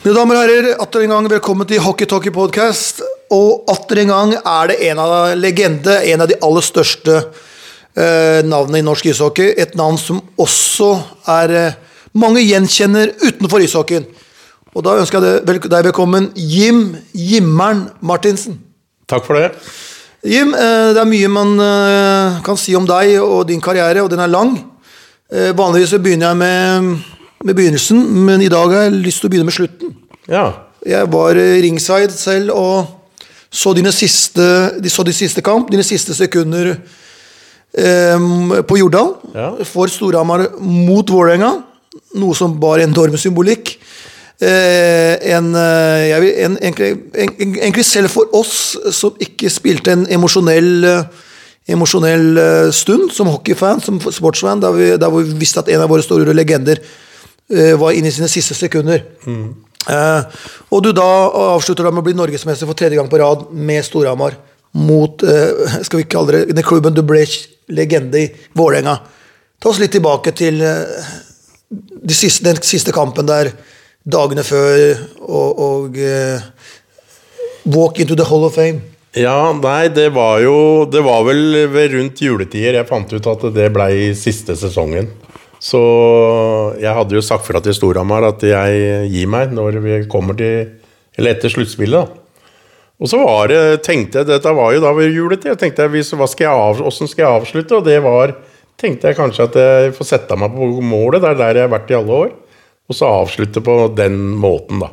Mine damer og herrer, atter en gang velkommen til Hockey Talkie Podcast. Og atter en gang er det en av legende, en av de aller største eh, navnene i norsk ishockey. Et navn som også er eh, mange gjenkjenner utenfor ishockeyen. Og da ønsker jeg deg deg velkommen, Jim Jimmeren Martinsen. Takk for det. Jim, eh, det er mye man eh, kan si om deg og din karriere, og den er lang. Eh, Vanligvis begynner jeg med, med begynnelsen, men i dag har jeg lyst til å begynne med slutten. Ja. Jeg var eh, ringside selv og så dine siste, de så de siste kamp, dine siste sekunder eh, på Jordal Ja. for Storhamar mot Vålerenga. Noe som bar enorm symbolikk. Eh, en, eh, jeg vil, en, en, en, egentlig selv for oss som ikke spilte en emosjonell eh, emosjonell stund som hockeyfan, som sportsfan, der vi, der vi visste at en av våre store legender var inne i sine siste sekunder. Eh, og du da avslutter da med å bli norgesmester for tredje gang på rad med Storhamar mot eh, skal vi kalle det, klubben du ble legende i, Vålerenga. Ta oss litt tilbake til eh, de siste, den siste kampen der dagene før og, og eh, Walk into the Hall of Fame. ja, nei, det var jo Det var vel rundt juletider jeg fant ut at det blei siste sesongen. Så jeg hadde jo sagt fra til Storhamar at jeg gir meg når vi kommer til Eller etter sluttspillet, da. Og så var det, tenkte jeg, Dette var jo da ved juletid. Tenkte jeg, hvis, hva skal jeg av, Hvordan skal jeg avslutte? Og det var tenkte jeg kanskje at jeg får sette meg på målet. Det er der jeg har vært i alle år. Og så avslutte på den måten, da.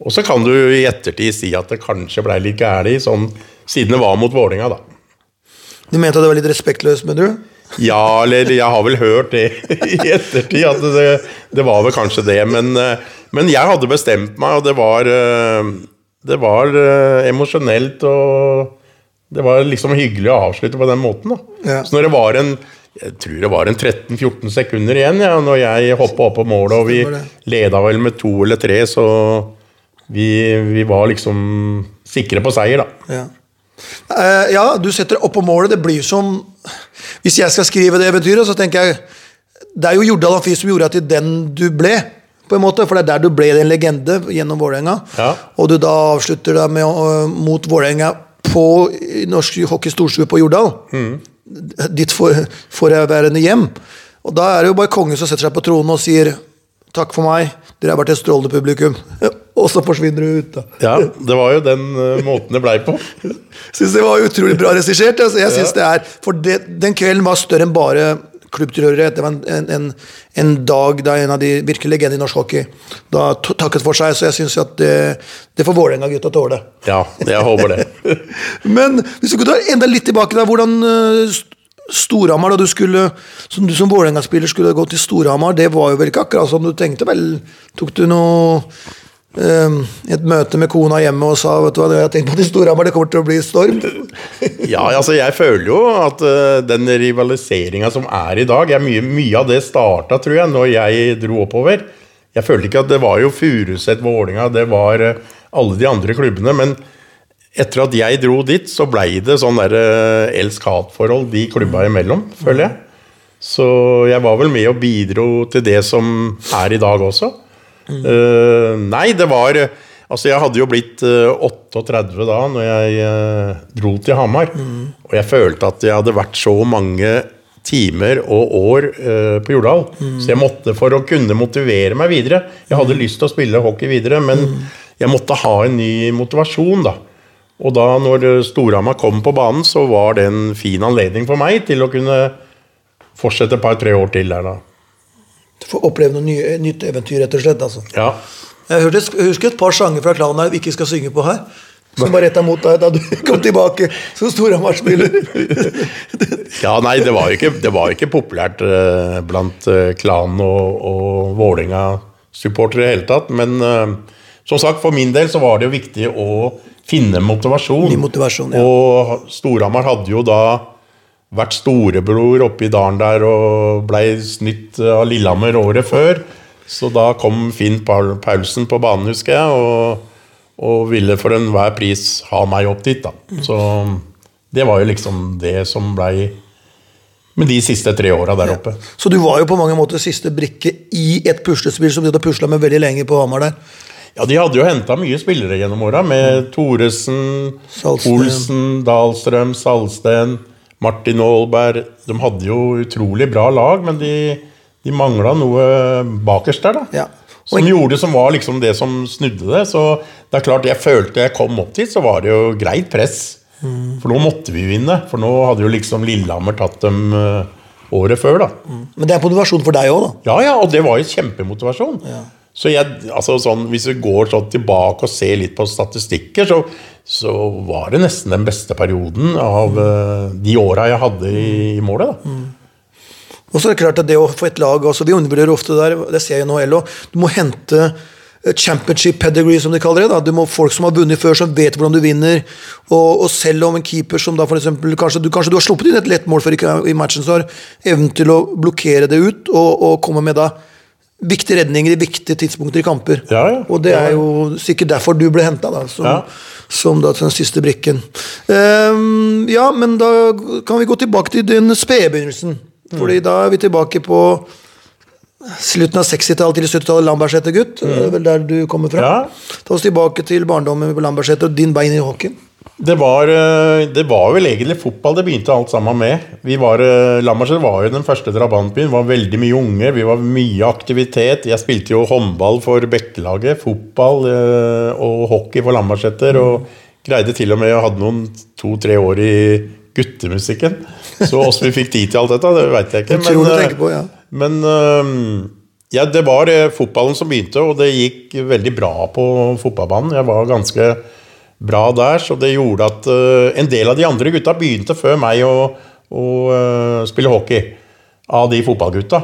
Og så kan du i ettertid si at det kanskje blei litt gærent, sånn, siden det var mot Vålinga da. Du mente at det var litt respektløst, men du? Ja, eller jeg har vel hørt det i ettertid, at det, det var vel kanskje det. Men, eh, men jeg hadde bestemt meg, og det var, eh, det var eh, emosjonelt og Det var liksom hyggelig å avslutte på den måten. Ja. Så når det var en jeg tror det var en 13-14 sekunder igjen ja, når jeg hoppa opp på målet, og vi leda vel med to eller tre, så vi, vi var liksom sikre på seier, da. Ja. Eh, ja, du setter opp på målet. Det blir som Hvis jeg skal skrive det eventyret, så tenker jeg Det er jo Jordal Amfi som gjorde at til den du ble, på en måte. For det er der du ble en legende gjennom Vålerenga. Ja. Og du da avslutter da med uh, mot Vålerenga på Norsk Hockey Storstue på Jordal. Ditt for, forværende hjem. Og da er det jo bare kongen som setter seg på tronen og sier Takk for meg, dere har vært et strålende publikum. Og så forsvinner du ut, da. Ja, Det var jo den uh, måten det blei på. Syns det var utrolig bra regissert. Altså, jeg synes det er, for det, Den kvelden var større enn bare klubbtilhørighet. Det var en, en, en, en dag da en av de virkelig legendene i norsk hockey da takket for seg. Så jeg syns at det, det får Vålerenga-gutta tåle. Ja, jeg håper det. Men hvis du kunne ta enda litt tilbake da, hvordan uh, Storhamar, da du skulle Som du som Vålerenga-spiller skulle gå til Storhamar, det var jo vel ikke akkurat som du tenkte, vel? Tok du noe et møte med kona hjemme og sa vet du hva, jeg har tenkt på til Storhamar, det kommer til å bli storm? Ja, altså jeg føler jo at uh, den rivaliseringa som er i dag er mye, mye av det starta, tror jeg, når jeg dro oppover. Jeg følte ikke at det var jo Furuset, Vålinga, det var uh, alle de andre klubbene. Men etter at jeg dro dit, så blei det sånn der eh, elsk-hat-forhold de klubba imellom, føler jeg. Så jeg var vel med og bidro til det som er i dag også. Eh, nei, det var Altså, jeg hadde jo blitt uh, 38 da når jeg uh, dro til Hamar. Og jeg følte at jeg hadde vært så mange timer og år uh, på Jordal. Så jeg måtte, for å kunne motivere meg videre Jeg hadde lyst til å spille hockey videre, men jeg måtte ha en ny motivasjon, da. Og da når eh, Storhamar kom på banen, så var det en fin anledning for meg til å kunne fortsette et par-tre år til der, da. Få oppleve noe nye, nytt eventyr, rett og slett. altså. Ja. Jeg, hørte, jeg husker et par sanger fra klanen vi ikke skal synge på her. Som var retta mot deg da du kom tilbake som Storhamar-spiller. Ja, nei, det var ikke, det var ikke populært eh, blant eh, Klan og, og Vålerenga-supportere i det hele tatt. Men eh, som sagt, for min del så var det jo viktig å finne motivasjon. Motivasjon, ja. Og Storhamar hadde jo da vært storebror oppe i dalen der og blei snytt av Lillehammer året før. Så da kom Finn Paulsen på banen, husker jeg, og, og ville for enhver pris ha meg opp dit. da. Så det var jo liksom det som blei med de siste tre åra der oppe. Så du var jo på mange måter siste brikke i et puslespill som de hadde pusla med veldig lenge på Hamar der. Ja, De hadde jo henta mye spillere gjennom åra, med Thoresen, Salsten. Olsen, Dahlstrøm, Salsten, Martin Aalberg. De hadde jo utrolig bra lag, men de, de mangla noe bakerst der, da. Ja. Som gjorde som var liksom det som snudde det. Så det er klart, jeg følte jeg kom opp dit, så var det jo greit press. For nå måtte vi vinne. For nå hadde jo liksom Lillehammer tatt dem eh, året før, da. Men det er motivasjon for deg òg, da. Ja, ja, og det var jo kjempemotivasjon. Så jeg, altså sånn, Hvis vi går sånn tilbake og ser litt på statistikker, så, så var det nesten den beste perioden av uh, de åra jeg hadde i, i målet. da. Og så er det klart at det å få et lag altså Vi undervurderer ofte der, det ser jeg i NHL òg. Du må hente eh, championship pedigree, som de kaller det. da. Du må Folk som har vunnet før, som vet hvordan du vinner. Og, og selv om en keeper som da for eksempel, kanskje, du, kanskje du har sluppet inn et lett mål før i, i matchen, så har evnen til å blokkere det ut og, og komme med da viktige redninger i viktige tidspunkter i kamper. Ja, ja. Og det er jo sikkert derfor du ble henta, da. Som, Ja. som da den siste brikken. Um, ja, men da kan vi gå tilbake til den spede begynnelsen. Fordi da er vi tilbake på slutten av 60-tallet til 70-tallet, Lambertseter-gutt. Er vel der du kommer fra. Ta oss tilbake til barndommen på Lambertseter og din bein i hockeyen. Det var, eh, det var vel egentlig fotball det begynte alt sammen med. Vi var, Lammerset var jo den første drabantbyen. Det var veldig mye unge, vi var mye aktivitet. Jeg spilte jo håndball for Bekkelaget, fotball eh, og hockey for Lammerseter. Og greide til og med å ha noen to-tre år i guttemusikken. Så åssen vi fikk tid til alt dette, det veit jeg ikke. Men, eh, på, ja. men ja, det var eh, fotballen som begynte, og det gikk veldig bra på fotballbanen. Jeg var ganske bra der, så det gjorde at uh, en del av de andre gutta begynte før meg å, å uh, spille hockey. Av de fotballgutta.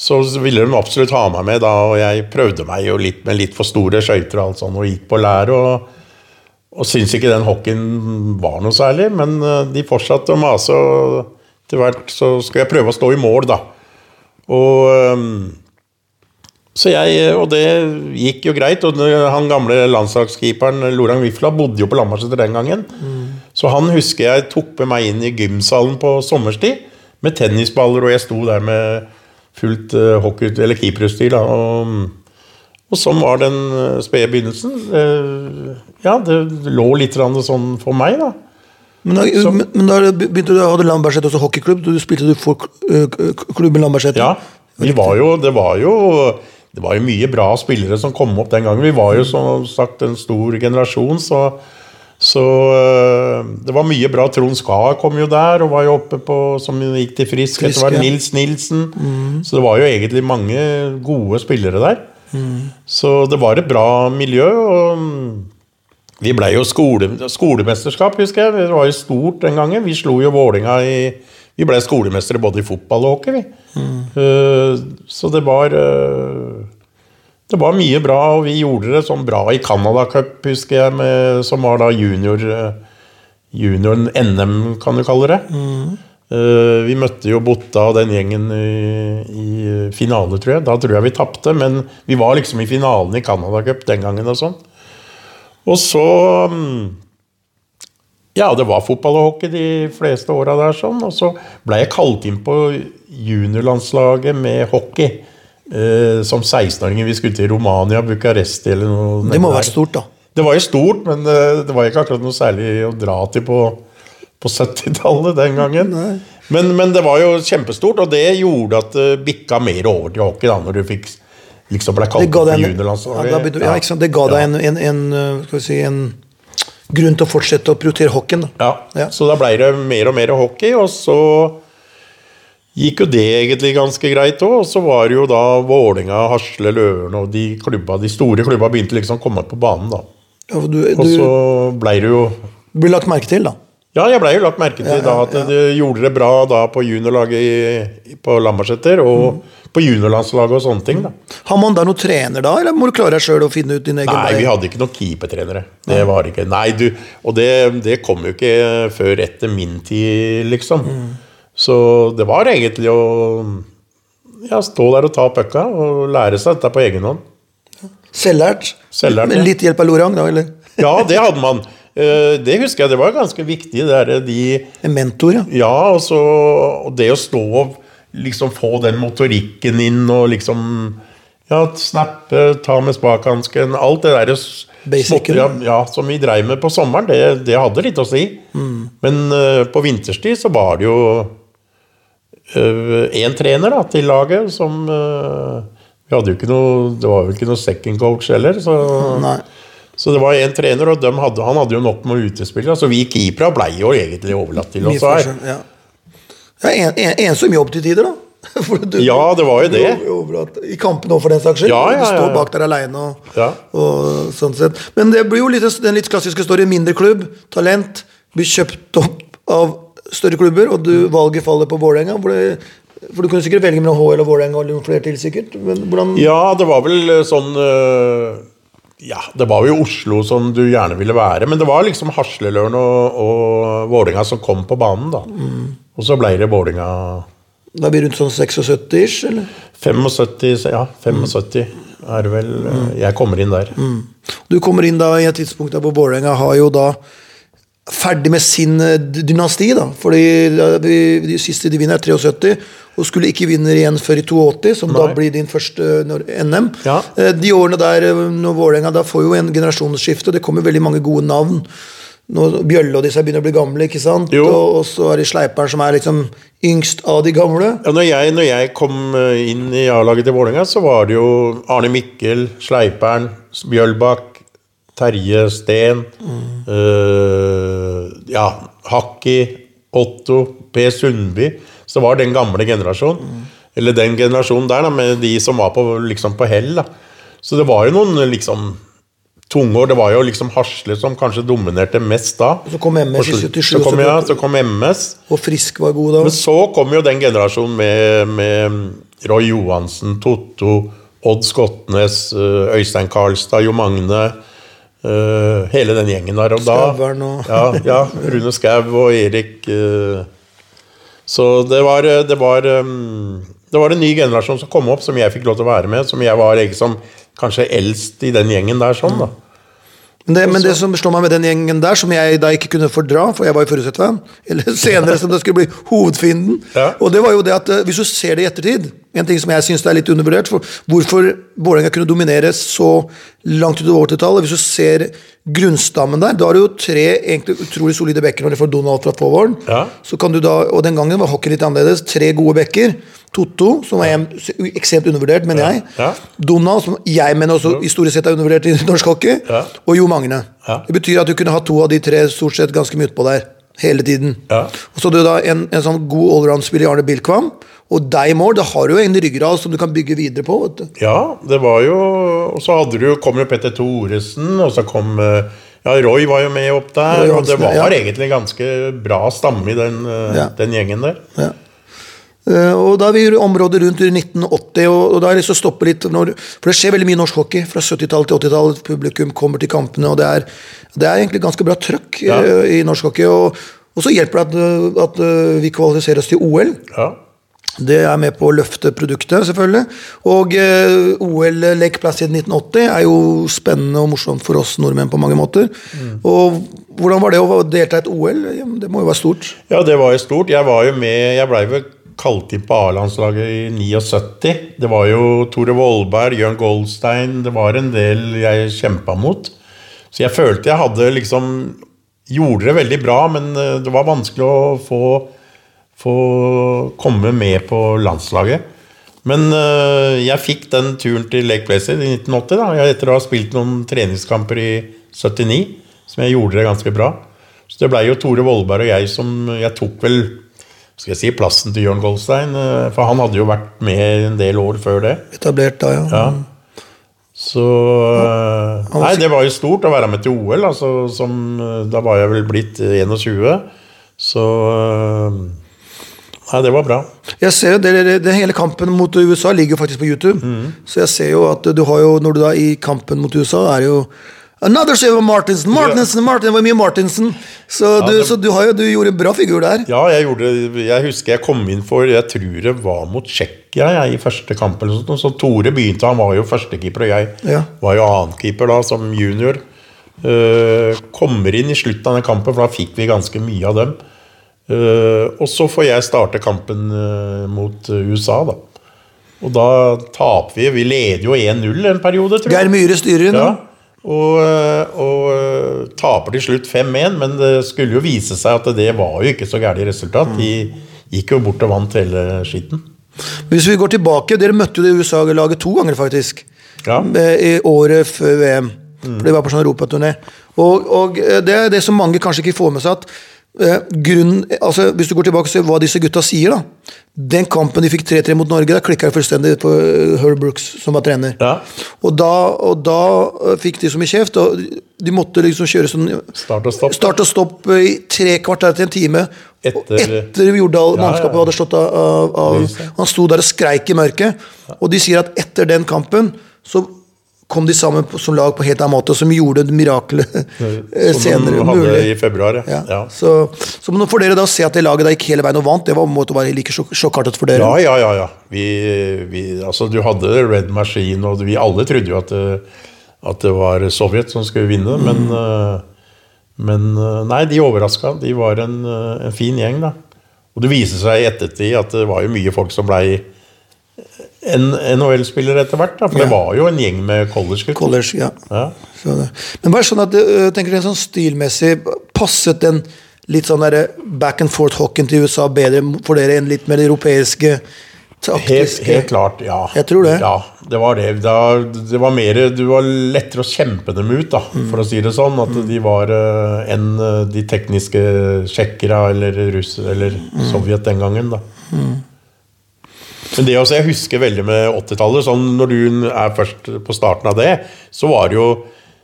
Så ville de absolutt ha meg med da, og jeg prøvde meg jo litt med litt for store skøyter og alt sånt, og gikk på lær. og og syntes ikke den hockeyen var noe særlig, men øh, de fortsatte å mase. og Etter hvert så skulle jeg prøve å stå i mål, da. Og så jeg, og det gikk jo greit. Og han gamle landslagskeeperen Lorang Wifla bodde jo på Lambertseter den gangen. Så han husker jeg tok med meg inn i gymsalen på sommerstid med tennisballer, og jeg sto der med fullt uh, hockey- eller keeperutstyr. Og, og sånn var den uh, spede begynnelsen. Eh, ja, det lå litt sånn for meg, da. Men da, så, men da begynte du, hadde Lambertseter også hockeyklubb. Du spilte du for klubben Lambertseter? Ja, var jo, det var jo det var jo mye bra spillere som kom opp den gangen. Vi var jo som sagt en stor generasjon, så, så øh, det var mye bra. Trond Skar kom jo der og var jo oppe på som gikk til Frisk. Frisk, Etter hvert ja. Nils Nilsen. Så det var jo egentlig mange gode spillere der. Så det var et bra miljø. og vi ble jo skole, skolemesterskap, husker jeg. Det var jo stort den gangen. Vi slo jo Vålinga i Vi ble skolemestere både i fotball og hockey, vi. uh, så det var uh, Det var mye bra, og vi gjorde det sånn bra i Canada Cup, husker jeg, med, som var da junior eh, Junioren NM, kan du kalle det. Eh, vi møtte jo Botta og den gjengen i, i finale, tror jeg. Da tror jeg vi tapte, men vi var liksom i finalen i Canada Cup den gangen og sånn. Og så mm, Ja, det var fotball og hockey de fleste åra der, sånn. Og så ble jeg kalt inn på juniorlandslaget med hockey. Eh, som 16-åringer. Vi skulle til Romania, Bucuresti eller noe. Det må være stort, da. Det var jo stort, men eh, det var ikke akkurat noe særlig å dra til på, på 70-tallet den gangen. Men, men det var jo kjempestort, og det gjorde at det bikka mer over til hockey da, når du fikk liksom ble kalt inn på juniorlandslaget. ja, ja, sant? Det ga deg en, en, en, øh, skal vi si, en grunn til å fortsette å prioritere hockeyen. Ja, Ja. Så da ble det mer og mer hockey, og så gikk jo det egentlig ganske greit òg. Og så var det jo da Vålinga, Hasle, Løren og de klubba, de store klubba begynte liksom å komme på banen, da. Ja, du, Du, Og så ble det jo blir lagt merke til, da. Ja, jeg blei jo lagt merke til Ja, da ja, at du gjorde det bra da på juniorlaget i, på Lambertseter, og på juniorlandslaget og sånne ting. da. Har man da noen trener da, eller må du klare deg sjøl å finne ut din egen Nei, vei? vi hadde ikke noen keepertrenere. Det var det ikke. Nei, du, og det, det kom jo ikke før etter min tid, liksom. Så det var egentlig å ja, stå der og ta pucka og lære seg dette på egen hånd. Selvlært? Selvlært, Med ja. litt hjelp av Lorang, da? Eller Ja, det hadde man. Eh, Det husker jeg, det var ganske viktig. Der, de en mentor, ja. Ja, og, så, og det å stå og liksom få den motorikken inn og liksom Ja, snappe, ta med spakhansken, alt det der s- ja, ja, som vi dreiv med på sommeren, det, det hadde litt å si. Men uh, på vinterstid så var det jo én trener da, til laget som uh, Vi hadde jo ikke noe Det var vel ikke noe second coach heller, så Nei. Så det var én trener, og hadde, han hadde jo nok med utespillere. Så vi keepere blei jo egentlig overlatt til oss her. ja. Ja, en, en, ensom jobb til tider, da. Du- Ja, det var jo det. jo-. I kampen òg, for den saks skyld. Ja, ja, Du står bak der aleine og, Ja. og sånn sett. Men det blir jo litt, den litt klassiske storyen. Mindre klubb, talent, blir kjøpt opp av større klubber, og du, valget faller på Vålerenga. For du kunne sikkert velge mellom HL og Vålerenga og flere til, sikkert. Men hvordan Ja, det var vel eh, sånn eh, Ja, det var jo Oslo som du gjerne ville være. Men det var liksom Hasleløren og, og Vålerenga som kom på banen, da. Og så ble det Vålerenga Da blir det rundt sånn 76-ish, eller? 75, ja, 75 er vel. mm. Jeg kommer inn der. Du kommer inn da i et tidspunkt der hvor Vålerenga har jo da ferdig med sin eh, dynasti, da. Fordi de siste de vinner, er 73, og skulle ikke vinne igjen før i 82, som da blir din første når- NM. Ja. Eh, De årene der eh, når Vålerenga da får jo en generasjonsskifte, det kommer veldig mange gode navn. Nå, Bjølle og disse begynner å bli gamle, ikke sant? Og, og så er det Sleiperen som er liksom yngst av de gamle. Ja, når, jeg, når jeg kom eh, inn i A-laget til Vålerenga, så var det jo Arne Mikkel, Sleipern, Bjølbakk, Terje Steen eh, Ja, Hakki, Otto, P. Sundby. Så var den gamle generasjonen. Eller den generasjonen der, da, med de som var på, liksom på hell. da. Så det var jo noen liksom tungår. Det var jo liksom Hasle som kanskje dominerte mest da. Så kom MS i 77, Så kom, ja, så kom MS. Og Frisk var god da. Men så kom jo den generasjonen med, med Roy Johansen, Totto, Odd Skotnes, eh, Øystein Karlstad, Jo Magne. Eh, hele den gjengen der. Og da, ja, ja, Rune Skau og Erik. Uh, så det var, det var um, Det var en ny generasjon som kom opp, som jeg fikk lov til å være med. Som jeg var liksom, kanskje eldst i den gjengen der. sånn da Men det, men det som slår meg med den gjengen der, som jeg da ikke kunne fordra, for jeg var jo Furuset-fan, eller senere som det skulle bli hovedfienden, Ja. og det var jo det at eh, hvis du ser det i ettertid En ting som jeg syns er litt undervurdert, for hvorfor Vålerenga kunne dominere så langt utover 80-tallet Hvis du ser grunnstammen der, da har du jo tre egentlig utrolig solide bekker når du får Donald fra Fåvålen. Ja. Så kan du da, og den gangen var hockey litt annerledes. Tre gode bekker. Totto, som er ekstremt undervurdert, mener jeg. Ja. Donald, som jeg mener også historisk sett er undervurdert i norsk hockey. Ja. Og Jo Magne. Det betyr at du kunne ha to av de tre stort sett ganske mye utpå der. Hele tiden. Ja. Og så hadde du da en, en sånn god allround-spiller i Arne Bilkvam. Og deg i mål, da har du jo en ryggrad som du kan bygge videre på. vet du. Ja, det var jo Og så hadde du, kom jo Petter Thoresen, og så kom eh, Ja, Roy var jo med opp der. Og det var ja. egentlig ganske bra stamme i den, eh, den gjengen der. Ja. Eh, og da er vi i området rundt 1980, og, da har jeg lyst til å stoppe litt. Når, for det skjer veldig mye norsk hockey fra 70-tallet til 80-tallet. Publikum kommer til kampene, og det er, det er egentlig ganske bra trøkk Ja. eh, i norsk hockey. Og, og så hjelper det at, eh, at vi kvalifiserer oss til OL. Ja. Det er med på å løfte produktet, selvfølgelig. Og eh, OL lekeplass siden 1980 er jo spennende og morsomt for oss nordmenn på mange måter. Og hvordan var det å delta i et OL? Det må jo være stort. ja, det var jo stort. Jeg var jo med Jeg blei vel kalt inn på A-landslaget i 79. Det var jo Tore Vollberg, Jørn Goldstein Det var en del jeg kjempa mot. Så jeg følte jeg hadde liksom Gjorde det veldig bra, men eh, det var vanskelig å få få komme med på landslaget. Men øh, jeg fikk den turen til Lake Placid i 1980, da, etter å ha spilt noen treningskamper i 79, som jeg gjorde det ganske bra. Så det blei jo Tore Vollberg og jeg som Jeg tok vel skal jeg si, plassen til Jørn Goldstein, øh, for han hadde jo vært med en del år før det. Etablert da, ja. Ja. Så øh, Nei, det var jo stort å være med til OL. Altså, som, øh, da var jeg vel blitt øh, 21. Så Nei, det var bra. Jeg ser jo, det, det, det Hele kampen mot USA ligger jo faktisk på YouTube. Så jeg ser jo at du har jo, når du da i kampen mot USA, er jo Another show of Martinsen! Martinsen, Martin, var mye Martinsen! Så, du, det- så du, har jo, du gjorde en bra figur der. Ja, jeg gjorde Jeg husker jeg kom inn for Jeg tror det var mot Tsjekkia jeg, i første kamp. eller sånt, Så Tore begynte, han var jo førstekeeper, og jeg Ja. var jo annenkeeper da, som junior. Uh, kommer inn i slutten av den kampen, for da fikk vi ganske mye av dem. Uh, og så får jeg starte kampen uh, mot USA, da. Og da taper vi. Vi leder jo 1-0 en periode, tror jeg. Geir Myhre styrer nå. Ja, og, øh, og øh, taper til slutt 5-1, men det skulle jo vise seg at det var jo ikke så gærent resultat. De gikk jo bort og vant hele skitten. Hvis vi går tilbake, Dere møtte jo det USA-laget to ganger, faktisk. Ja. Eh, I året før VM. For det var på sånn europaturné. Og, og eh, det er det som mange kanskje ikke får med seg, at eh, grunn, altså Hvis du går tilbake og ser hva disse gutta sier, da. Den kampen de fikk 3-3 mot Norge, da klikka det fullstendig på eh, Herb Brooks, som var trener. Ja. Og da, og da eh, fikk de så mye kjeft, og de måtte liksom kjøre sånn Start og stopp. Start og stopp i tre kvarter til en time. Etter- etter Jordal Ja, mannskapet ja. hadde slått av, av Han sto der og skreik i mørket. Og de sier at etter den kampen så kom de sammen på, som lag på helt annen måte, som gjorde mirakelet senere. Som senere de hadde mulig. i februar, ja. Ja. Så, så for dere da se at det laget da gikk hele veien og vant. Det var, måtte være like sjokk- sjokkartet for dere. Ja, ja, ja. ja. Vi, vi, altså, du hadde Red Machine, og vi alle trodde jo at det, at det var Sovjet som skulle vinne, men, eh, men eh, Nei, de overraska. De var en, eh, en fin gjeng, da. Og det viser seg i ettertid at det var jo mye folk som blei en NHL-spiller etter hvert. da, For det var jo en gjeng med college-gutter. College, ja. Ja. Det. Men bare sånn at jeg tenker dere sånn stilmessig Passet den litt sånn der back and forth-hockeyen til USA bedre for dere enn litt mer europeiske Helt, taktiske helt klart, ja. Jeg tror det. Ja, det var det. Da, det var mer, Du var lettere å kjempe dem ut, da, Mm. for å si det sånn. At de var enn de tekniske tsjekkere eller russere eller Mm. Sovjet den gangen, da. Men det også, jeg husker veldig med 80-tallet. Sånn, når du er først på starten av det, så var det jo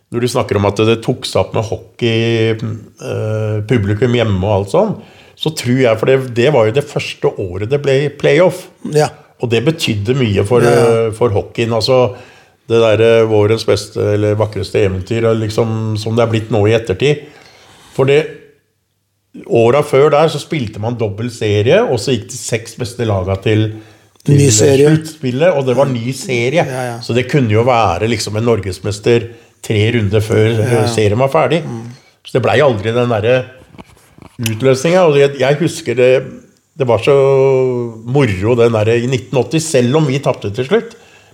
Når du snakker om at det tok seg opp med hockey, eh, publikum hjemme og alt sånn, så tror jeg For det, det var jo det første året det ble playoff. Ja. Og det betydde mye for, Ja, eh, for hockeyen. Altså, det derre vårens beste eller vakreste eventyr liksom, som det er blitt nå i ettertid. For det Åra før der så spilte man dobbel serie, og så gikk de seks beste laga til, til Ny serie. sluttspillet, og det var ny serie. Ja, ja. Så det kunne jo være liksom en norgesmester tre runder før ja, serien var ferdig. Mm. Så det blei aldri den derre utløsninga. Og jeg, jeg husker det Det var så moro den der i 1980, selv om vi tapte til slutt.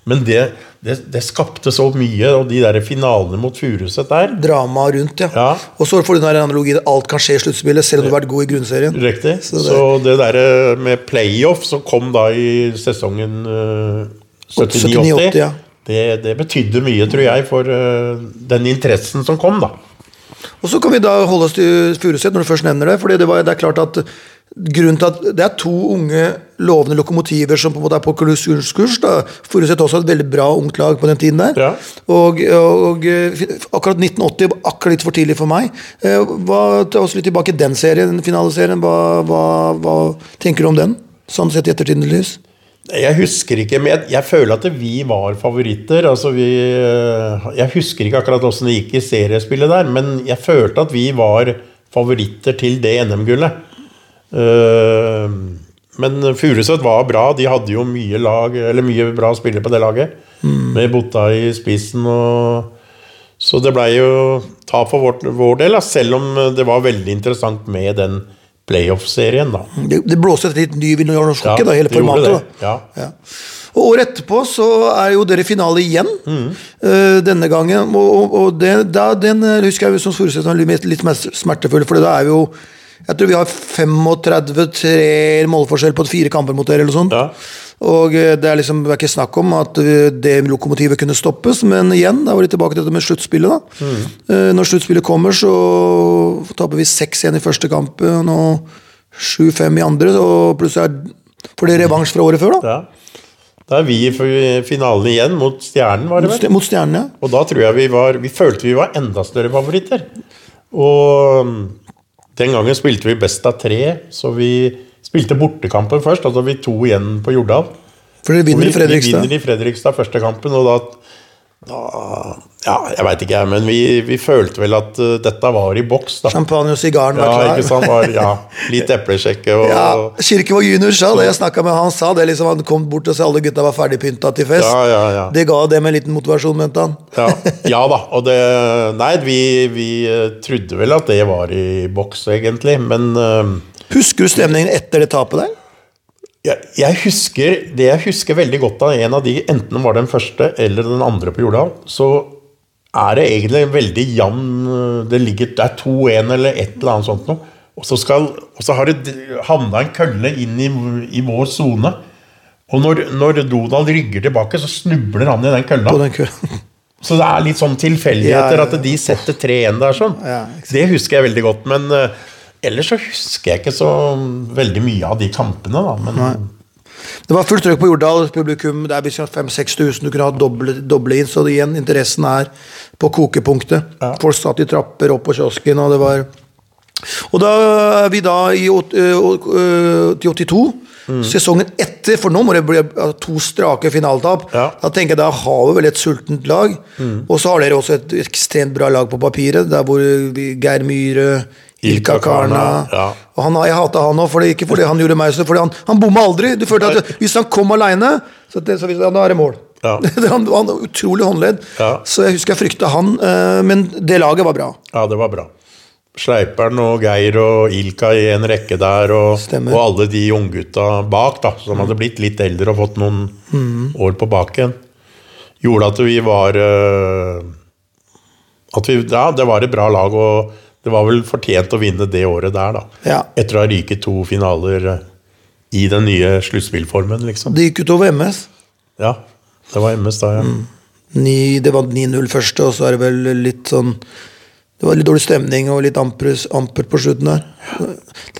Men det, det, det skapte så mye, og de der finalene mot Furuset der Drama rundt, ja. Ja. Og så får du den analogien alt kan skje i sluttspillet, selv om du har vært god i grunnserien. Riktig. Så Så det- der derre med playoff som kom da i sesongen uh, 79-80, 79-80, ja. det, det betydde mye, tror jeg, for uh, den interessen som kom, da. Og så kan vi da holde oss til Furuset, når du først nevner det. For det, var, det er klart at grunnen til at Det er to unge, lovende lokomotiver som på en måte er på klusskurs da. Furuset også et veldig bra ungt lag på den tiden der. Ja. Og, og akkurat 1980 var akkurat litt for tidlig for meg. Eh, Hva, ta oss litt tilbake i den serien, den finaleserien. Hva, hva, hva tenker du om den? Sånn sett i ettertidens lys? Jeg husker ikke, men jeg, jeg føler at vi var favoritter. Altså vi, eh, jeg husker ikke akkurat åssen det gikk i seriespillet der, men jeg følte at vi var favoritter til det NM-gullet. Eh, men Furuset var bra. De hadde jo mye, lag, eller mye bra spillere på det laget. Med Botta i spissen. Og, så det blei jo tap for vår, vår del, da, selv om det var veldig interessant med den playoff-serien. da. Det, det blåste et litt ny vind i norsk hockey, da, hele formatet. Ja. Ja. Og Året etterpå så er jo dere finale igjen. eh, denne gangen. Og, og, og det, da, den eh, husker jeg som Furuset var litt, litt mer smertefull, for da er vi jo Jeg tror vi har 35-3 målforskjell på fire kamper mot dere, eller sånt. Ja. Og eh, det er liksom det er ikke snakk om at eh, det lokomotivet kunne stoppes, men igjen, da var vi tilbake til dette med sluttspillet. da. Eh, Når sluttspillet kommer, så taper vi 6-1 i første kampen og 7-5 i andre, og plutselig får det revansj fra året før, da. Ja. Da er vi i finalen igjen mot Stjernen, var det vel? Mot stjernen, ja. Og da tror jeg vi var Vi følte vi var enda større favoritter. Og mm, den gangen spilte vi best av tre, så vi spilte bortekampen først. Altså vi to igjen på Jordal. For dere vinner i Fredrikstad. Vi vinner i Fredrikstad første kampen, og da, da Ja, jeg veit ikke, men vi, vi følte vel at uh, dette var i boks, da. Champagne og sigaren var Ja, klar. ikke sant? Var, ja, litt eplesjekke og Ja, Kirkevåg junior sa det. Jeg snakket med han, han sa det liksom, han kom bort og sa alle gutta var ferdigpynta til fest. Ja, ja, ja. Det ga dem en liten motivasjon, mente han. ja, ja da. Og det Nei, vi, vi eh, trodde vel at det var i boks, egentlig, men uh, Husker du stemningen etter det tapet der? Jeg, husker, Det jeg husker veldig godt av en av de, enten var den første eller den andre på Jordal, så er det egentlig en veldig jevn Det ligger, det er 2-1 eller et eller annet sånt noe. Og så, skal, og så har det havna en kølle inn i, i vår sone. Og når, når Donald rygger tilbake, så snubler han i den kølla. Den køen. Så det er litt sånn tilfeldigheter Ja, ja, ja. at de setter 3-1 der sånn. Ja, det husker jeg veldig godt. Men eh, ellers så husker jeg ikke så veldig mye av de kampene, da. Men Det var fullt trøkk på Jordal. Publikum, det er 5000-6000 du kunne ha doble, doble inn. Så igjen, interessen er på kokepunktet. Ja. Folk satt i trapper opp på kiosken, og det var Og da er vi da i åt- ø, ø, til 82. Mm. Sesongen etter, for nå må det bli to strake finaletap. Ja. Mm. Da tenker jeg da har vi vel et sultent lag. Og så har dere også et ekstremt bra lag på papiret, der hvor Geir Myhre, Ilka Karna, ja. og han, Jeg hata han òg, ikke fordi han gjorde meg så fordi han, han bomma aldri. Du følte at Hvis han kom aleine, så, så jeg, da er det mål. Ja. han, var utrolig håndledd. Ja. Så jeg husker jeg frykta han, eh, men det laget var bra. ja, det var bra. Sleiperen og Geir og Ilka i en rekke der, og, og alle de unggutta bak, da, som hadde blitt litt eldre og fått noen Mm. år på baken, gjorde at vi var eh, At vi, ja, det var et bra lag, og det var vel fortjent å vinne det året der, da. Ja. Etter å ha ryket to finaler eh, i den nye sluttspillformen, liksom. Det gikk utover MS. Ja, det var MS da, ja. Ni, det var 9-0 første, og så er det vel litt sånn Det var litt dårlig stemning og litt amper, amper på slutten der.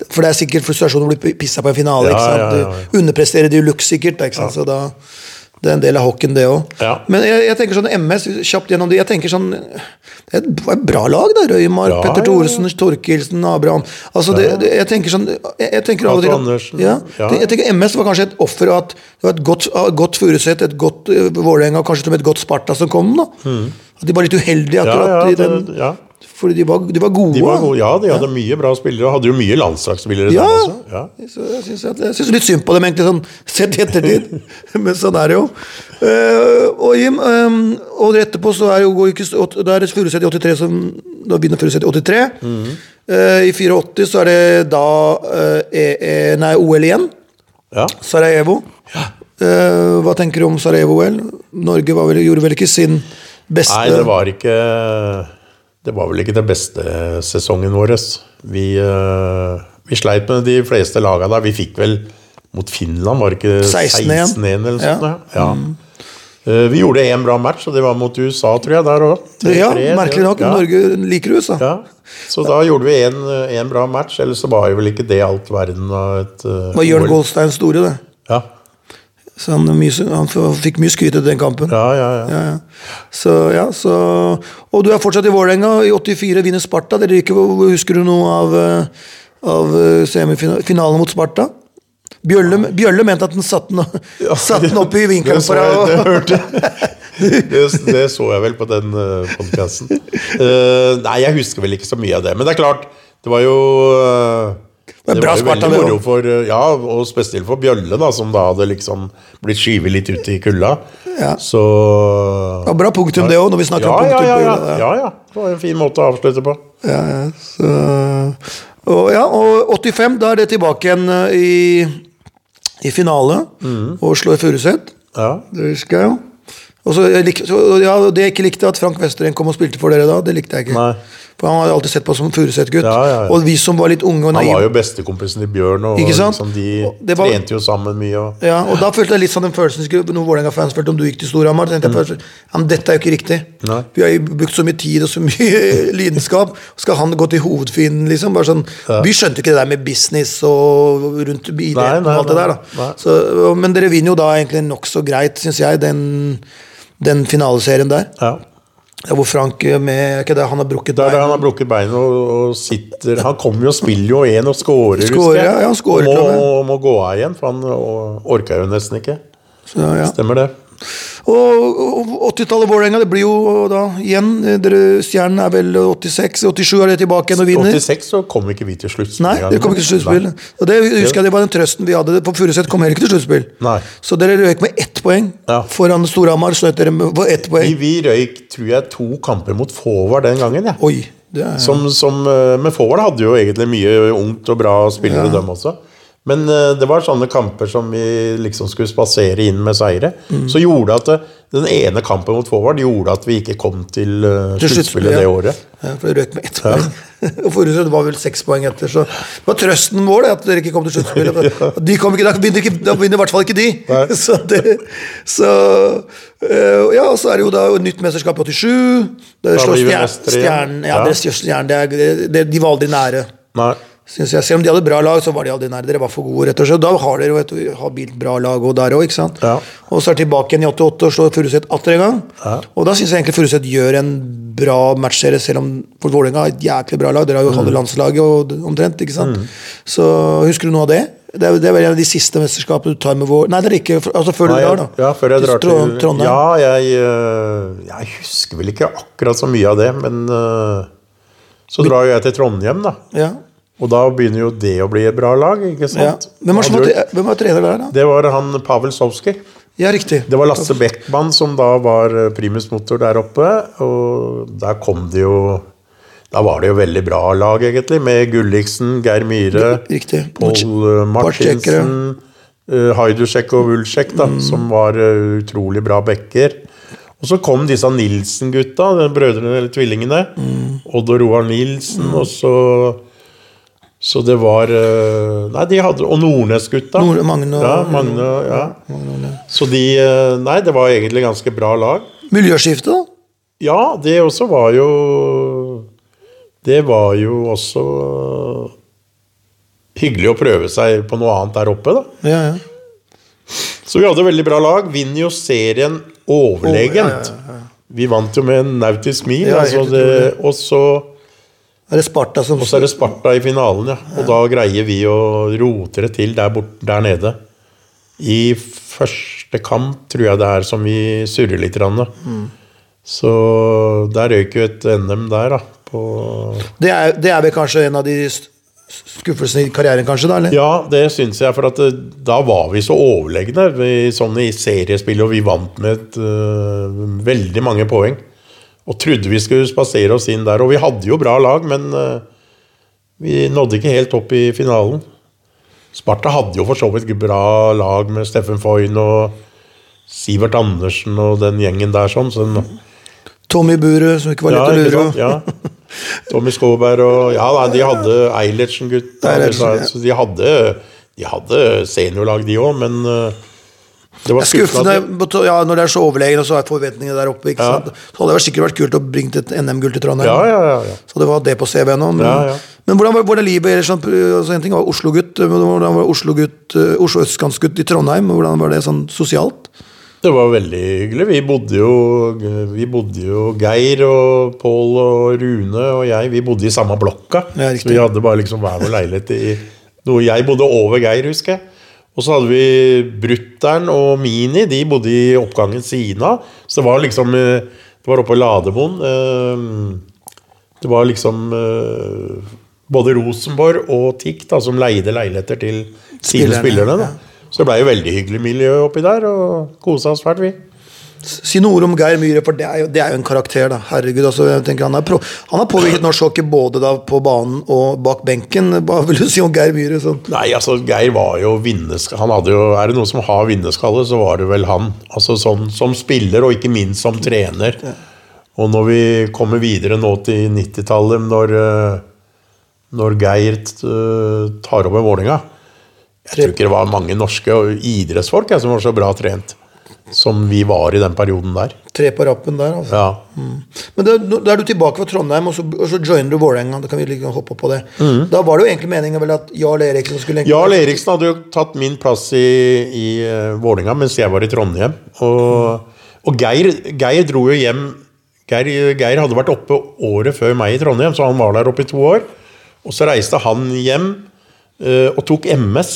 For det er sikkert frustrasjon å bli pissa på en finale. Ja, ikke sant? ja, ja. Du underpresterer de luxe, sikkert. Ikke sant? Så da, det er en del av hockeyen, det òg. Ja. Men jeg, jeg tenker sånn MS, kjapt gjennom det Jeg tenker sånn Det er et bra lag, da. Røymark, Ja, Petter ja, ja. Thoresen, Torkelsen, Abraham Altså, det, det, jeg tenker sånn Jeg, jeg tenker av og til. Jeg tenker MS var kanskje et offer av at det var et godt, godt Furuset, et godt uh, Vålerenga, kanskje til og med et godt Sparta som kom. da. At de var litt uheldige akkurat i den det, ja. Fordi de var, de var gode. De var gode, ja, de hadde mye bra spillere, og hadde jo mye landslagsspillere Ja. Ja. Så jeg syns, at, jeg syns litt synd på dem, egentlig, sånn sett i ettertid. Men sånn er det jo. Uh, og Jim, um, og etterpå så er jo ikke, da er det Furuset i 83 som Da begynner Furuset i 83. Eh, I 84 så er det da uh, e, e, Nei, OL igjen. ja. Sarajevo. Eh, hva tenker du om Sarajevo-OL? Norge var vel, gjorde vel ikke sin beste Nei, det var ikke Det var vel ikke den beste sesongen vår. Vi, eh, vi sleit med de fleste laga da. Vi fikk vel mot Finland, var det ikke 16 igjen? 16 igjen eller Ja. sånt? Ja. Ja. Eh, Vi gjorde én bra match, og det var mot USA, tror jeg. der også. Ja, 3-3, merkelig nok. Ja. Norge liker USA. Ja. Så da gjorde vi én bra match, ellers så var jo vel ikke det alt verden av et eh, Det var Jørn OL. Goldstein store, det. Ja. Så han, han fikk mye skryt etter den kampen. Ja, ja, ja. Så, ja, så, og du er fortsatt i Vålerenga. I 84 vinner Sparta. Dere ikke, husker du noe av, eh, av eh, semifinalen mot Sparta? Bjølle, Bjølle mente at den satte den, Ja, den opp i vinkelen for deg. det det, det så jeg vel på den uh, nei, jeg husker vel ikke så mye av det. Men det er klart, det var jo uh, var det bra var jo veldig moro for uh, Ja, og spesielt for Bjølle, da, som da hadde liksom blitt skyvet litt ut i kulda. Ja. Så Ja, bra punktum det òg, når vi snakker ja, om punktum. ja, ja, Jøla, ja, ja. Det var en fin måte å avslutte på. Ja, ja, så, og, ja, og 85, da er det tilbake igjen eh, i, i finale og slår Furuset. Ja. Det husker jeg jo. Og så, ja, det jeg ikke likte, at Frank Westeren kom og spilte for dere da, det likte jeg ikke. Nei. For han hadde alltid sett på som Furuset-gutt. Ja, ja, ja. Og vi som var litt unge og Han var jo bestekompisen til Bjørn, og liksom, de var- trente jo sammen mye. Og, ja, og da følte jeg litt sånn den følelsen Noen Vålerenga-fans følte om du gikk til Storhamar. Tenkte jeg først, ja, men dette er jo ikke riktig. Mm. Nei. Vi har jo brukt så mye tid og så mye lidenskap. Skal han gå til hovedfienden, liksom? Bare sånn, Vi skjønte ikke det der med business og rundt idretten og alt det der. da så, Men dere vinner jo da egentlig nokså greit, syns jeg, den, den finaleserien der. ja. Ja, hvor Frank eh, med det, Han har brukket Der han har brukket beinet og, og sitter Han kommer jo og spiller jo en og scorer, Scorer, ja, ja, han scorer må, må gå av igjen, for han orka jo nesten ikke. Så, ja. Stemmer det. Og og 80-tallet Vålerenga, det blir jo da igjen eh, dere, Stjernen er vel 86, 87 er det tilbake igjen og vinner. 86 så kom ikke vi til sluttspill. Nei, det kom ikke til sluttspill. Og det husker jeg det var den trøsten vi hadde. På Furuset kom heller ikke til sluttspill. Så dere røyk med ett poeng Ja. foran Storhamar. Snøt dere med ett poeng. vi røyk tror jeg to kamper mot Fåvard den gangen. Ja. Oi. Det er, Som, som, eh, men Fåvard hadde jo egentlig mye ungt og bra spillere, dem også. Men eh, det var sånne kamper som vi liksom skulle spasere inn med seire. Mm. Så gjorde at det, den ene kampen mot forward gjorde at vi ikke kom til uh, sluttspillet, det året. Ja, for det røk med ett poeng. Og forrige var vel seks poeng etter, så det var trøsten vår det, at dere ikke kom til sluttspillet. De kom ikke, da vinner, ikke, da vinner i hvert fall ikke de. Så, det, så øh, Ja, og så er det jo da nytt mesterskap i 87. Det slår stjern, stjernen, ja, Ja. dere slår det er, det, de var aldri nære. Nei. Synes jeg. Selv om de hadde bra lag, så var de aldri nære. Dere var for gode, rett og slett. Da har dere jo et habilt bra lag og der òg, ikke sant. Ja. Og så er de tilbake igjen i 88 og slår Furuset atter en gang. Ja. Og da syns jeg egentlig Furuset gjør en bra matchserie, selv om for Vålerenga har et jæklig bra lag. Dere har jo Mm. halve landslaget og, omtrent, ikke sant. Så husker du noe av det? Det er, det er vel en av de siste mesterskapene du tar med vår Nei, det er ikke altså før du drar, da. Ja, før jeg drar til Trondheim. Ja, jeg, øh, jeg husker vel ikke akkurat så mye av det, men øh, så drar jo jeg til Trondheim, da. Ja. Og da begynner jo det å bli et bra lag, ikke Ja. sant? Hvem, var som hvem var trener der, da? Det var han Pavel Sovski. Ja, riktig. Det var Lasse Beckmann som da var primusmotor der oppe. Og der kom det jo Da var det jo veldig bra lag, egentlig, med Gulliksen, Geir Myhre, Riktig. Pål eh, Martinsen, uh, og Wulsjek, da, som var eh, utrolig bra backer. Og så kom disse Nilsen-gutta, brødrene eller tvillingene. Odd og Roar Nilsen, og så Så det var eh, Nei, de hadde Og Nordnes-gutta. Nord- Magne og- ja, Magne, ja. Så de eh, Nei, det var egentlig ganske bra lag. Miljøskifte? Ja, det også var jo Det var jo også hyggelig å prøve seg på noe annet der oppe, da. Ja, ja. Så vi hadde veldig bra lag. Vinner jo serien overlegent. Oh, ja, Vi vant jo med en nautisk mil. Altså det, og så Er det Sparta som og så er det Sparta i finalen, ja. Og da greier vi å rote det til der, bort, der nede. I første kamp, tror jeg det er, som vi surrer litt. Mm. Så der røyk jo et NM der, da. På det er, det er vel kanskje en av de skuffelsene i karrieren, kanskje? da, eller? Ja, det syns jeg, for at eh, da var vi så overlegne vi, sånn i seriespill, og vi vant med et, uh, veldig mange poeng. Og trodde vi skulle spasere oss inn der. Og vi hadde jo bra lag, men eh, vi nådde ikke helt opp i finalen. Sparta hadde jo for så vidt bra lag med Steffen Foyn og Sivert Andersen og den gjengen der sånn. sånn Tommy Buru, som ikke var ja, lett å lure. Ja. Tommy Skåberg og Ja, nei, de hadde Eilertsen-gutta. Ja. De hadde, de hadde seniorlag, de òg, men uh, det var skuffende ja, når det er så overlegen, og så er forventningene der oppe. Ja. Så hadde det sikkert vært kult å bringe et NM-gull til Trondheim. Ja, ja, ja, ja. Så det var det på CV-en nå. Men, men hvordan var det livet ellers? Sånn, altså, en ting var Oslo-gutt, hvordan var Oslo-gutt, eh, Oslo østkantsgutt i Trondheim? Hvordan var det sånn sosialt? Det var veldig hyggelig. Vi bodde jo, vi bodde jo Geir og Pål og Rune og jeg, vi bodde i samme blokka. Så vi hadde bare liksom hver vår leilighet i noe Jeg bodde over Geir, husker jeg. Og så hadde vi Brutter'n og Mini, de bodde i oppgangen siden av. Så det var liksom eh, Det var oppe på Lademoen. eh, Det var liksom eh, både Rosenborg og TIK da, som leide leiligheter til sine Spillerne, spillerne. ja. Så det blei jo veldig hyggelig miljø oppi der, og kosa oss fælt, vi. Si noe om Geir Myhre, for det er jo, det er jo en karakter. da Herregud, altså, jeg tenker Han er han har påvirket norsk hockey både da på banen og bak benken. Hva vil du si om Geir Myhre? Sånn? Nei, altså Geir var jo vinnerskalle. Han hadde jo, Er det noen som har vinnerskalle, så var det vel han. Altså sånn Som spiller, og ikke minst som trener. Og når vi kommer videre nå til 90-tallet, når, eh, når Geir eh, tar over Vålerenga Jeg tror ikke det var mange norske idrettsfolk jeg, som var så bra trent som vi var i den perioden der. Tre på rappen der, altså. Ja. Men da, da er du tilbake fra Trondheim, og så, og så joiner du Vålerenga. Da kan vi liksom hoppe på det. Da var det jo egentlig meningen vel at Jarl Eriksen skulle egentlig Jarl Eriksen hadde jo tatt min plass i, i uh, Vålinga mens jeg var i Trondheim. Og, og Geir, Geir dro jo hjem Geir, Geir hadde vært oppe året før meg i Trondheim, så han var der oppe i to år. Og så reiste han hjem uh, og tok MS.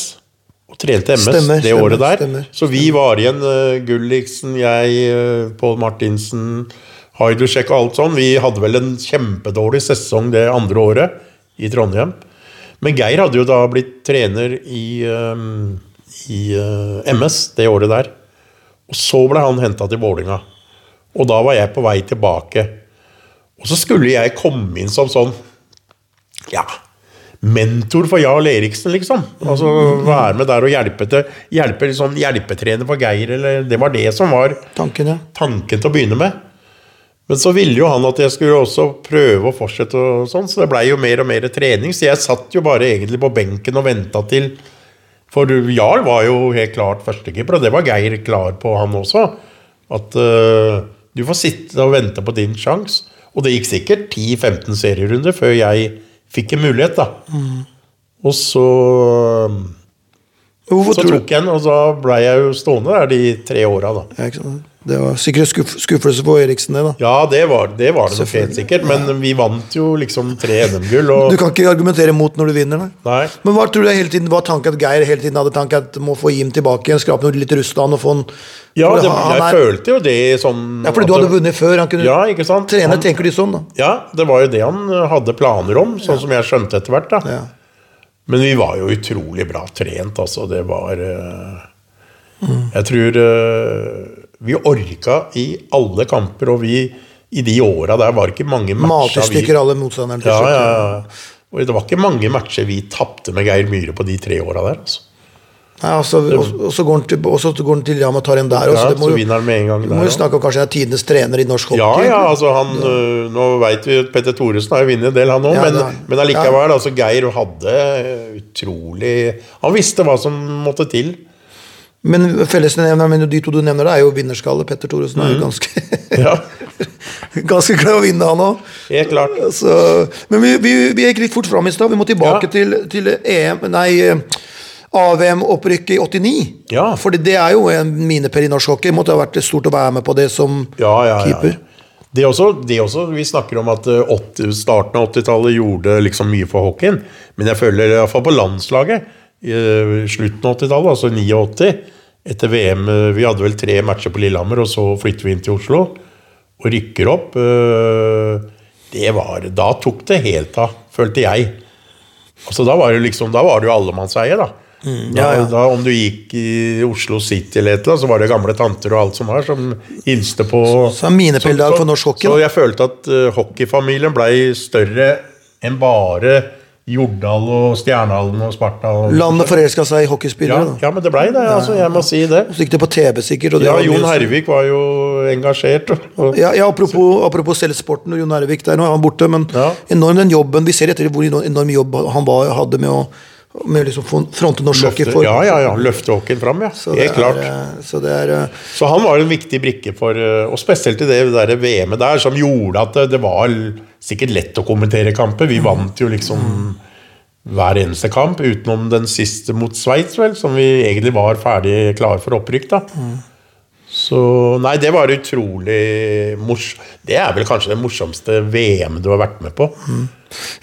Og trente MS Stemmer, det året der. stemmer, så vi var igjen, uh, Gulliksen, jeg, uh, Pål Martinsen, Haidusjek og alt sånn. Vi hadde vel en kjempedårlig sesong det andre året i Trondheim. Men Geir hadde jo da blitt trener i, um, i uh, MS det året der. Og så ble han henta til Vålinga. Og da var jeg på vei tilbake. Og så skulle jeg komme inn som sånn Ja, mentor for Jarl Eriksen, liksom. Altså Være med der og hjelpe til. Hjelpe liksom, hjelpetrener for Geir, eller Det var det som var Tanken, ja. tanken til å begynne med. Men så ville jo han at jeg skulle også prøve å fortsette, og sånn, så det blei jo mer og mer trening. Så jeg satt jo bare egentlig på benken og venta til For Jarl var jo helt klart førstekeeper, og det var Geir klar på, han også. At uh, du får sitte og vente på din sjanse. Og det gikk sikkert 10-15 serierunder før jeg fikk en mulighet, da. Og så Hvorfor så tok jeg den, og så blei jeg jo stående der de tre åra, da. ja, ikke sant? Det var sikkert skuff, skuffelse for Eriksen, det, da. Ja, det var det, var det nok helt sikkert, men vi vant jo liksom tre NM-gull, og Du kan ikke argumentere mot når du vinner, nei. Nei. Men hva tror du hele tiden var tanken at Geir hele tiden hadde tanken at må få Jim tilbake igjen, skrape noe litt han og få han Ja, det, ha, jeg er- følte jo det sånn Ja, fordi du hadde vunnet før. Han kunne Ja, ikke sant? trene, Han- tenker de sånn, da. Ja, det var jo det han hadde planer om, sånn som jeg skjønte etter hvert. da. Ja. Men vi var jo utrolig bra trent, altså. Det var uh... Mm. Jeg tror eh, vi orka i alle kamper, og vi i de åra der var det ikke mange matcher Matestykker alle motstanderne til ja, slutt. ja, ja. Og det var ikke mange matcher vi tapte med Geir Myhre på de tre åra der. altså. Nei, altså, og, så går han til, og så går han til Jam og tar en der. Ja, det må så vinner han med en gang der må jo også. snakke om kanskje er tidenes trener i norsk Ja, hockey. ja, altså han ja. Nå veit vi at Petter Thoresen har jo vunnet en del, han òg, Ja, men, men allikevel. Altså, Geir hadde utrolig Han visste hva som måtte til. Men fellesnevneren men de to du nevner, det er jo vinnerskalle. Petter Thoresen er jo ganske Ja, Ganske glad å vinne, han òg. helt klart. Så, men vi, vi, vi gikk litt fort fram i stad. Vi må tilbake Ja. til, til EM Nei, eh, AVM-opprykket i 89. Ja. For det er jo en milepæl i norsk hockey. Måtte ha vært stort å være med på det som Ja, ja, ja. keeper. Det også, det også, Vi snakker om at øh, 80, starten av 80-tallet gjorde liksom mye for hockeyen. Men jeg føler iallfall på landslaget i øh, slutten av 80-tallet, altså 89, etter VM øh, Vi hadde vel tre matcher på Lillehammer, og så flytter vi inn til Oslo og rykker opp. øh, Det var Da tok det helt av, følte jeg. Altså Da var det liksom, da var det jo allemannseie, da. ja, ja. Da, da Om du gikk i Oslo City eller et eller annet, så var det gamle tanter og alt som var, som hilste på. Så så, så, for norsk hockey, Så jeg følte at uh, hockeyfamilien blei større enn bare Jordal og Stjernehallen og Sparta. Og, Landet forelska seg i hockeyspillere. Ja, ja, men det blei det. altså, Jeg må si det. Så gikk det på TV, sikkert. Ja, Jon Hervik var jo engasjert. Og, Ja, ja, apropos, apropos selvsporten og Jon Hervik. der, nå er han borte, men Ja. enorm den jobben Vi ser etter hvor enorm jobb han var, hadde med å med å liksom fronte norsk hockey. for- ja, ja, ja. Løfte hockeyen fram, ja. Så Helt klart. Er, eh, så det er eh, Så han var en viktig brikke for eh, Og spesielt i det der VM-et der, som gjorde at det, det var sikkert lett å kommentere kamper. Vi vant jo liksom hver eneste kamp, utenom den siste mot Sveits, vel, som vi egentlig var ferdig klare for opprykk, da. Så Nei, det var utrolig mors... Det er vel kanskje det morsomste VM du har vært med på.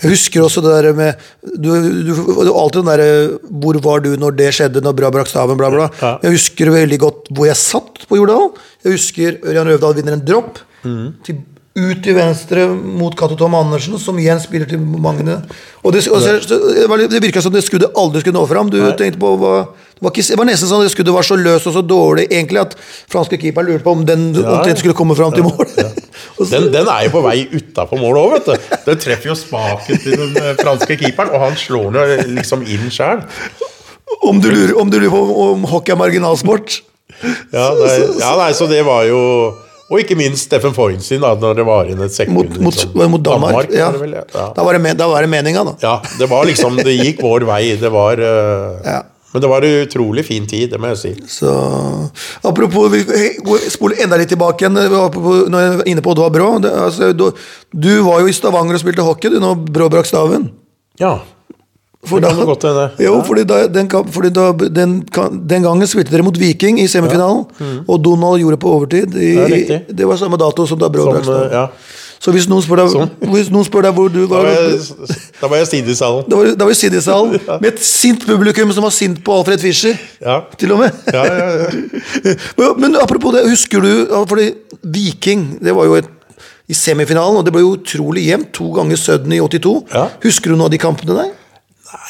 Jeg husker også det der med du, du, du, Alltid den derre Hvor var du når det skjedde, når Bra brakk staven, bla, bla. Ja. Jeg husker veldig godt hvor jeg satt på Jordal. Jeg husker Ørjan Røvdal vinner en dropp. Til, ut til venstre mot Cato Tom Andersen, som igjen spiller til Magne. Og det, og det, det virka som det skuddet aldri skulle nå fram. Du tenkte på hva, det, var ikke, det var nesten sånn at det skuddet var så løst og så dårlig egentlig at franske keeper lurte på om den omtrent skulle komme fram til mål. Ja, ja. Den, den er jo på vei utafor målet òg, vet du. Den treffer jo spaken til den eh, franske keeperen, og han slår den liksom inn sjøl. om, om du lurer på om hockey er marginalsport? Ja, nei, ja, nei, så det var jo Og ikke minst Steffen Foyn sin, da, når det var inn et sekund. Mot, mot, liksom. mot Danmark. ja. var vel, ja. Da var det, men- da var det meninga, da. ja, det var liksom Det gikk vår vei. Det var uh, Ja. Men det var en utrolig fin tid, det må jeg si. Så, apropos, vi spoler enda litt tilbake igjen. Apropos, når jeg var inne på Oddvar Brå. Det, altså, du, du var jo i Stavanger og spilte hockey du, når Brå brakk staven. Ja. For Det kan jo godt hende. Jo, fordi, da, den, fordi da, den, den gangen spilte dere mot Viking i semifinalen, og Donald gjorde på overtid. I, det, i, det var samme dato som da Brå Som, eh, ja. Så hvis noen spør deg, Sånn. hvis noen spør deg hvor du var da var jeg i salen. Da var, da var vi ja. med et sint publikum som var sint på Alfred Fischer. Ja. Til og med. Ja, ja, ja. Men, men apropos det, husker du Fordi Viking det var jo et, i semifinalen, og det ble jo utrolig jevnt. To ganger Sudden i 82. Ja. Husker du noen av de kampene der?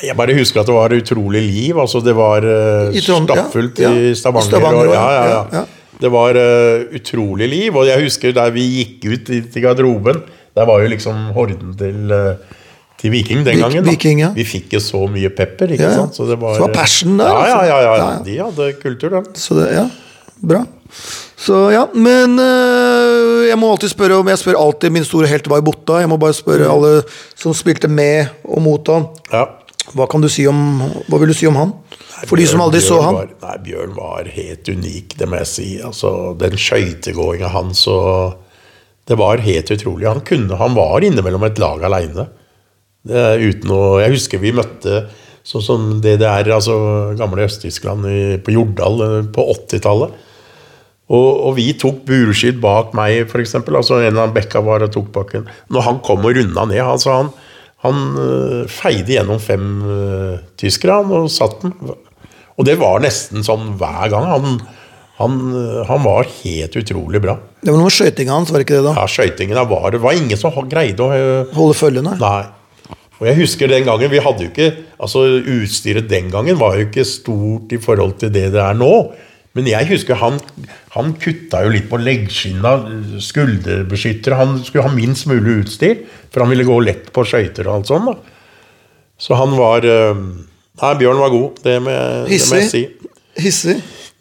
Jeg bare husker at det var utrolig liv. Altså Det var uh, stappfullt ja, ja. i Stavanger. Stavanger, og, ja. Det var uh, utrolig liv. Og jeg husker der vi gikk ut i- til garderoben. Der var jo liksom horden til, uh, til Viking den gangen. Da. Viking, ja. Vi fikk jo så mye pepper, ikke sant? Så det var, Så var passion der, Ja, ja, altså. ja, ja, Ja, ja. De hadde kultur, den. Så det, ja, bra. Så ja, men øh, jeg må alltid spørre om Jeg spør alltid min store helt var i Botta. Jeg må bare spørre alle som spilte med og mot han. Ja. Hva kan du si om Hva vil du si om han? For de som Bjørn- aldri så han. Var, nei, Bjørn var helt unik, det må jeg si. Altså, den skøytegåinga hans og Det var helt utrolig. Han, kunne, han var innimellom et lag aleine. Jeg husker vi møtte sånn som DDR, altså gamle Øst-Tyskland, på Jordal eh, på 80-tallet. Og, og vi tok burskydd bak meg, f.eks. Altså en av bekka var og tok bakken. Når han kom og runda ned, altså han, han øh, feide gjennom fem øh, tyskere han, og satt den. Og det var nesten sånn hver gang. Han, han, øh, han var helt utrolig bra. Det var noe med skøytinga hans, var det ikke det? da? Ja, Skøytingen var Det var ingen som greide å Holde følge, nei? Nei. Og jeg husker den gangen, vi hadde jo ikke Altså Utstyret den gangen var jo ikke stort i forhold til det det er nå. Men jeg husker han, han kutta jo litt på leggskinna, skulderbeskyttere. Han skulle ha minst mulig utstyr, for han ville gå lett på skøyter og alt sånt. da. Så han var øh, Nei, Bjørn var god, det må jeg, det må jeg si. Hissig?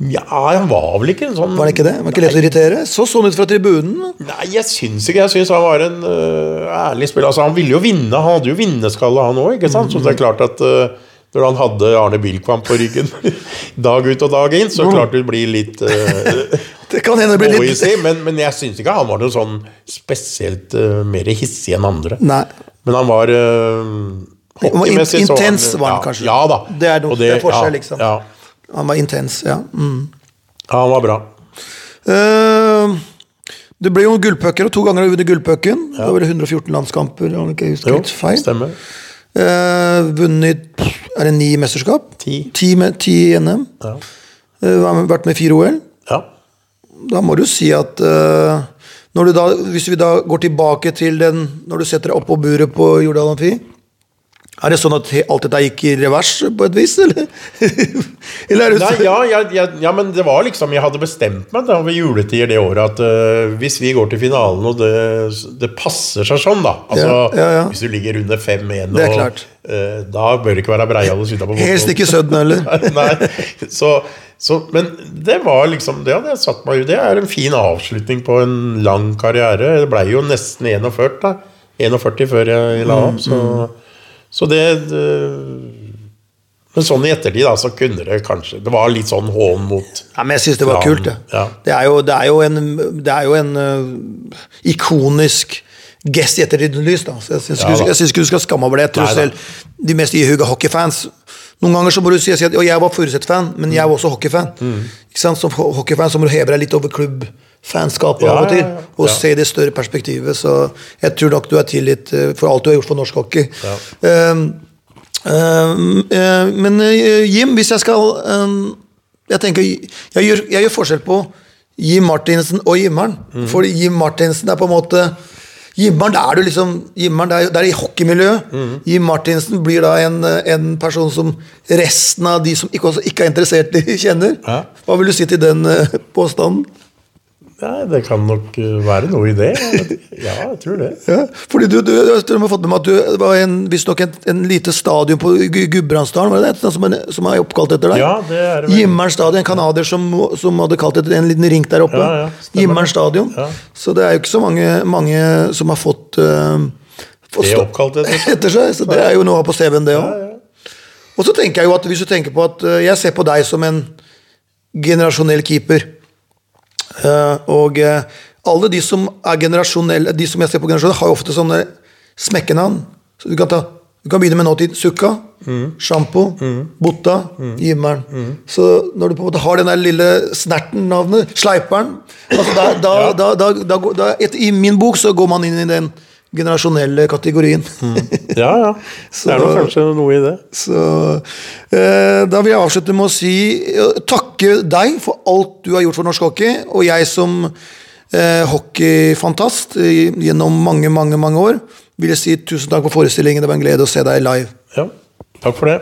Ja, han var vel ikke en sånn Var det ikke det? Var det ikke lett å irritere? Så sånn ut fra tribunen. Nei, jeg syns ikke. Jeg syns han var en uh, ærlig spiller. Altså, han ville jo vinne. Han hadde jo vinnerskalle, han òg. Så det er klart at øh, når han hadde Arne Bilkvam på ryggen dag ut og dag inn, så klart det blir litt uh, Det kan hende blir litt noisy. Men, men jeg syns ikke han var noe sånn spesielt uh, mer hissig enn andre. Nei. Men han var uh, hockeymessig så intens var han ja, kanskje. Ja da. Det er noe- det, det er forskjell, ja, liksom. Ja, Han var intens, ja. Mm. ja, han var bra. Uh, det ble jo gullpucker, og to ganger har du vunnet gullpucken. Da var det 114 landskamper, om jeg ikke husker Jo, feil. stemmer. Uh, vunnet Er det ni mesterskap? Ti. Ti, med, ti NM. Ja. Uh, vært med fire OL. ja. Da må du si at uh, da, Hvis vi da går tilbake til den Når du setter deg oppå buret på Jordal Amfi Er det sånn at alt dette gikk i revers på et vis, eller? eller er Nei, ja, ja, ja, ja, men det var liksom Jeg hadde bestemt meg da ved juletider det året at uh, hvis vi går til finalen og det, det passer seg sånn, da altså. Hvis du ligger under 5-1, Det er og, klart. Øh, da bør det ikke være Breiale sitte på Helst ikke Sødden heller. Nei, så, så, men det var liksom Det hadde jeg satt meg i. Det er en fin avslutning på en lang karriere. Det blei jo nesten 41, da. 41 før jeg la Mm, opp. Så, så det, det Men sånn i ettertid, da, så kunne det kanskje Det var litt sånn hån mot Ja, men jeg syns det var kult, det. ja. Det er jo, det er jo en, det er jo en øh, ikonisk gest i ettertidens lys. da. Så jeg syns Ja, ikke, du skal skamme over det. Jeg tror Nei, selv de mest ihuga hockeyfans Noen ganger så må du si, at «Å, jeg var Furuset-fan, men jeg var også hockeyfan. Mm. Ikke sant? Som hockeyfan så må du heve deg litt over klubbfanskapet Ja, av og til. Og Ja. se det større perspektivet. Så jeg tror nok du er tilgitt øh, for alt du har gjort for norsk hockey. Ja. Um, um, eh, men eh, Jim, hvis jeg skal um, Jeg tenker, jeg gjør, jeg gjør forskjell på Jim Martinsen og Jimmeren. Mm. For Jim Martinsen er på en måte Jimmeren, da er du liksom Jimmer'n, det det er i hockeymiljøet. Mm. Jim Martinsen blir da en, en person som resten av de som ikke, ikke er interessert i, kjenner. Ja. Hva vil du si til den eh, påstanden? Nei, det kan nok øh, være noe i det. Ja, jeg tror det. Ja, fordi du, du, du har fått med meg at du var en, visstnok en, en lite stadion på Gu- Gudbrandsdalen, var det det? Som som er oppkalt etter deg? Ja, det er det vel. Jimmeren stadion, en canadier som, som hadde kalt etter en liten rink der oppe. Ja, ja, Jimmeren stadion. Ja. Så det er jo ikke så mange, mange som har fått, uh, fått Det er oppkalt etter. etter seg. Så det er jo noe på CV-en, det òg. Og så tenker jeg jo at hvis du tenker på at eh, jeg ser på deg som en generasjonell keeper. Eh, og eh, alle de som er generasjonelle, de som jeg ser på generasjonelle, har jo ofte sånne smekkenavn. Så du kan, ta, du kan begynne med nåtid. Sukka, sjampo, Botta, Jimmeren. Så når du på en måte har den der lille snerten-navnet, Sleiperen altså da, da, da, da, da, går- da, I min bok så går man inn i den generasjonelle kategorien. Ja, ja. Det er nok kanskje noe i det. Så eh, da vil jeg avslutte med å si eh, takke deg for alt du har gjort for norsk hockey, og jeg som eh, hockeyfantast eh, gjennom mange, mange, mange år vil jeg si tusen takk for forestillingen. Det var en glede å se deg live. Ja, takk for det.